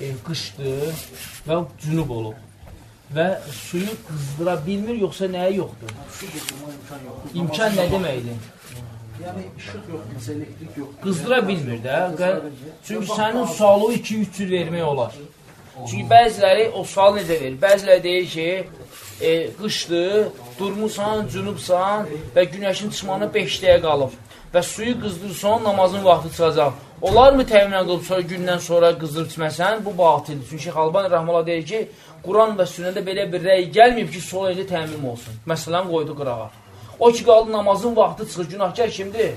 e, qışdır və cünub olub və suyu qızdıra bilmir, yoxsa nəyə yoxdur? İmkan nə deməkdir? Yəni işıq yoxdur, elektrik yoxdur. Qızdıra bilmir də. Çünki sənin sualı 2-3 cür vermək olar. Çünki bəziləri o sual necə verir? Bəziləri deyir ki, e, qışdır, durmusan, cünubsan və günəşin çıxmağına 5 dəqiqə qalıb və suyu qızdırsan, namazın vaxtı çıxacaq. Olar mı təmin qılıb sonra gündən sonra qızdırıb içməsən? Bu batildir. Çünki Şeyx Albani Rəhmələ deyir ki, Quran və sünnədə belə bir rəy gəlməyib ki, sol eləcə təmin olsun. Məsələn, qoydu qırağa. O ki, qaldı namazın vaxtı çıxır, günahkar kimdir?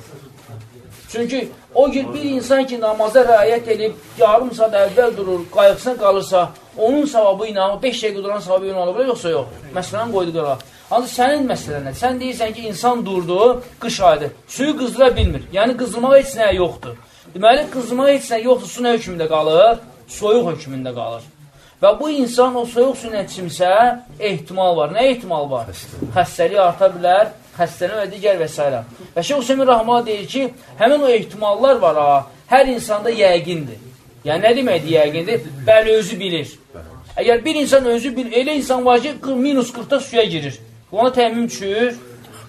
Çünki o gün bir insan ki namaza riayət edib, yarım saat əvvəl durur, qayıqsına qalırsa, onun savabı ilə, 5 dəqiqə duran savabı ilə alır, yoxsa yox. Məsələn, qoydu qırağa. Ancaq sənin məsələn nə? Sən deyirsən ki, insan durdu, qış aydı, suyu qızdıra bilmir. Yəni, qızdırmağa heç nə yoxdur. Deməli, qızdırmağa heç nə yoxdur, su nə hökmündə qalır? Soyuq hökmündə qalır. Və bu insan o soyuq su nəticimsə ehtimal var. Nə ehtimal var? Xəstəlik arta bilər, xəstələn və digər və s. Və Şeyh Hüseyin Rahman deyir ki, həmin o ehtimallar var ha, hər insanda yəqindir. Yəni, nə deməkdir yəqindir? Bəli, özü bilir. Əgər bir insan özü bilir, elə insan var ki, minus 40-da suya girir. Ona təmin düşür?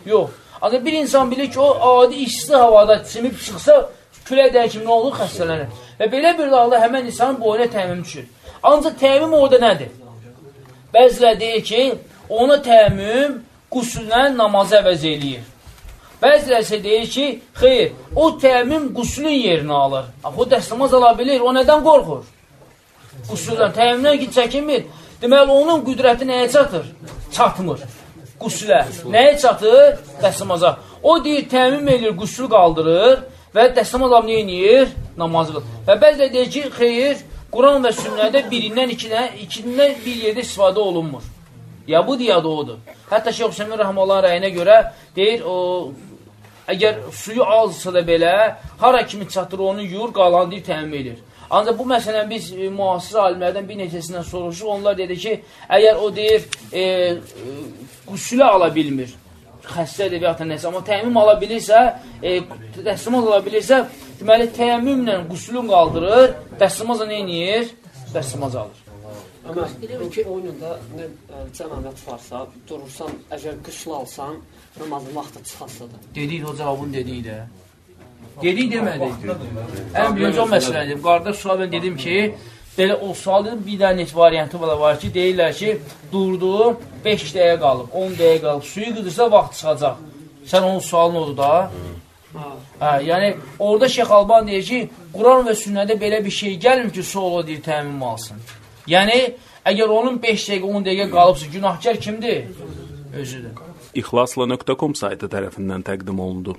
Yox. Ancaq bir insan bilir ki, o adi isti havada çimib çıxsa, külək dəyən kimi nə olur? Xəstələnir. Və belə bir halda həmən insanın boyuna təmin düşür. Ancaq təmin orada nədir? Bəzilər deyir ki, ona təmin qusullə namazı əvəz eləyir. Bəzilər isə deyir ki, xeyr, o təmin qusulun yerini alır. Axı, o dəstəmaz ala bilir, o nədən qorxur? Qusuldan, təmindən ki, çəkinmir. Deməli, onun qüdrəti nəyə çatır? Çatmır. Qusulə. Nəyə çatır? Dəstəmaza. O deyir, təmin edir, qusul qaldırır və dəstəmaz alıb nə edir? Namazı qılır. Və bəzilər deyir ki, xeyr, Quran və sünnədə birindən, ikidən, ikindən bir yerdə istifadə olunmur. Ya budur, ya da odur. Hətta Şeyh Hüseyin Rəhməllahın rəyinə görə deyir, o əgər suyu azsa da belə, hara kimi çatır onu yuyur, qalan deyir, təmin edir. Ancaq bu məsələn biz e, müasir alimlərdən bir neçəsindən soruşuq. Onlar dedi ki, əgər o deyir, e, e, qüsülə ala bilmir, xəstədir və ya da nəsə, amma təmim ala bilirsə, e, dəstəmaz ala bilirsə, deməli təmmümlə qüsülün qaldırır, dəstəmazla nə edir? Dəstəmaz alır. Amma elə ki, oyununda nə ə, cəmanət varsa, durursan, əgər qışla alsan, namazın vaxtı çıxasıdır. Dedik o cavabını dedik də. Dedik demədik. Ən birinci o məsələdir. Qardaş sual mən dedim ki, belə o sual dedim, bir dənə neç variantı var, var ki, deyirlər ki, durdu, 5 dəqiqə qalıb, 10 dəqiqə qalıb, suyu qıdırsa vaxt çıxacaq. Sən onun sualın odur da. Hə, yəni orada Şeyx Alban deyir ki, Quran və sünnədə belə bir şey gəlmir ki, sualı deyir təmin alsın. Yəni əgər onun 5 dəqiqə, 10 dəqiqə qalıbsa, günahkar kimdir? Özüdür. İxlasla.com saytı tərəfindən təqdim olundu.